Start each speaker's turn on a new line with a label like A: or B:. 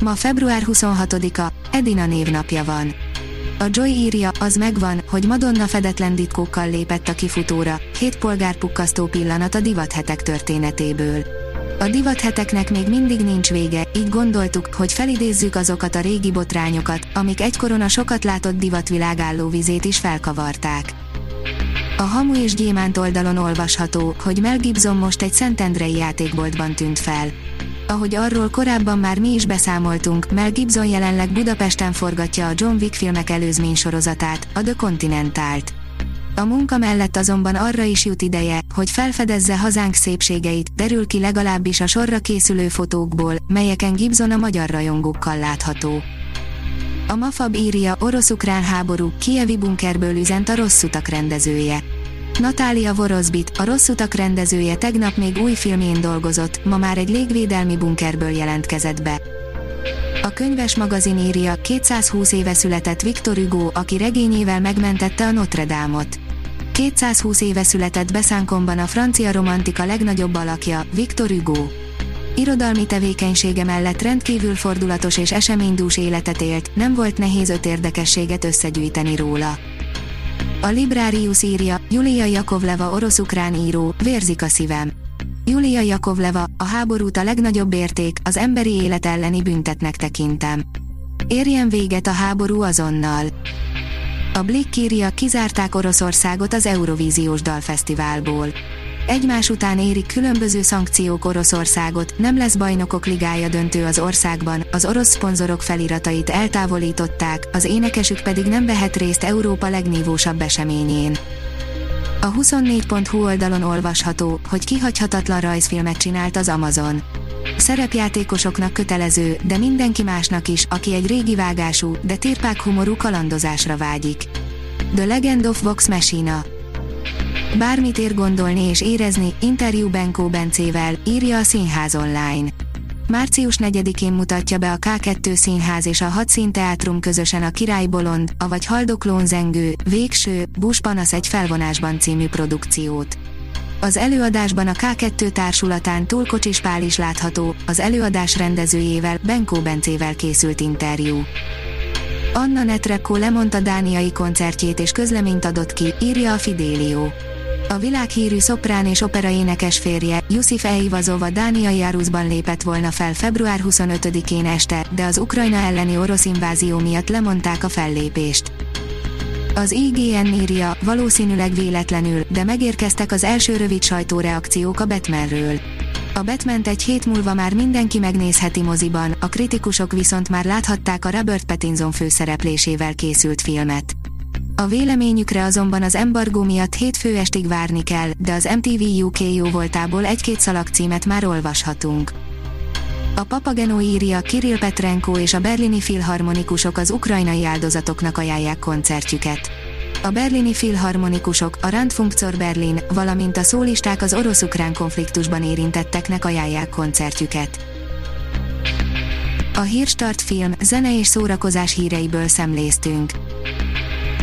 A: Ma február 26-a, Edina névnapja van. A Joy írja, az megvan, hogy Madonna fedetlen ditkókkal lépett a kifutóra, hét polgárpukkasztó pillanat a divathetek történetéből. A divatheteknek még mindig nincs vége, így gondoltuk, hogy felidézzük azokat a régi botrányokat, amik egykoron a sokat látott divatvilág vizét is felkavarták. A Hamu és Gyémánt oldalon olvasható, hogy Mel Gibson most egy Szentendrei játékboltban tűnt fel. Ahogy arról korábban már mi is beszámoltunk, Mel Gibson jelenleg Budapesten forgatja a John Wick filmek előzmény sorozatát, a The Continental-t. A munka mellett azonban arra is jut ideje, hogy felfedezze hazánk szépségeit, derül ki legalábbis a sorra készülő fotókból, melyeken Gibson a magyar rajongókkal látható. A Mafab írja, orosz-ukrán háború, Kievi bunkerből üzent a rossz utak rendezője. Natália Vorozbit, a rossz utak rendezője tegnap még új filmjén dolgozott, ma már egy légvédelmi bunkerből jelentkezett be. A könyves magazin írja, 220 éve született Victor Hugo, aki regényével megmentette a Notre Dame-ot. 220 éve született Beszánkomban a francia romantika legnagyobb alakja, Victor Hugo. Irodalmi tevékenysége mellett rendkívül fordulatos és eseménydús életet élt, nem volt nehéz öt érdekességet összegyűjteni róla. A Librarius írja, Julia Jakovleva orosz-ukrán író, vérzik a szívem. Julia Jakovleva, a háborút a legnagyobb érték, az emberi élet elleni büntetnek tekintem. Érjen véget a háború azonnal. A Blick írja, kizárták Oroszországot az Eurovíziós Dalfesztiválból egymás után érik különböző szankciók Oroszországot, nem lesz bajnokok ligája döntő az országban, az orosz szponzorok feliratait eltávolították, az énekesük pedig nem vehet részt Európa legnívósabb eseményén. A 24.hu oldalon olvasható, hogy kihagyhatatlan rajzfilmet csinált az Amazon. Szerepjátékosoknak kötelező, de mindenki másnak is, aki egy régi vágású, de tirpák humorú kalandozásra vágyik. The Legend of Vox Machina Bármit ér gondolni és érezni, interjú Benkó Bencével, írja a Színház online. Március 4-én mutatja be a K2 Színház és a Hat Színteátrum közösen a Király Bolond, avagy Haldoklón Zengő, Végső, Buspanasz egy felvonásban című produkciót. Az előadásban a K2 társulatán Túlkocsis Pál is látható, az előadás rendezőjével, Benkó Bencével készült interjú. Anna Netrebko lemondta dániai koncertjét és közleményt adott ki, írja a Fidelio. A világhírű szoprán és opera énekes férje, Jusif Eivazova dániai Áruszban lépett volna fel február 25-én este, de az Ukrajna elleni orosz invázió miatt lemondták a fellépést. Az IGN írja, valószínűleg véletlenül, de megérkeztek az első rövid sajtóreakciók a Batmanről. A batman egy hét múlva már mindenki megnézheti moziban, a kritikusok viszont már láthatták a Robert Pattinson főszereplésével készült filmet. A véleményükre azonban az embargó miatt hétfő estig várni kell, de az MTV UK jó voltából egy-két szalagcímet már olvashatunk. A Papageno írja Kirill Petrenko és a berlini filharmonikusok az ukrajnai áldozatoknak ajánlják koncertjüket. A berlini filharmonikusok, a Randfunktor Berlin, valamint a szólisták az orosz-ukrán konfliktusban érintetteknek ajánlják koncertjüket. A Hírstart film, zene és szórakozás híreiből szemléztünk.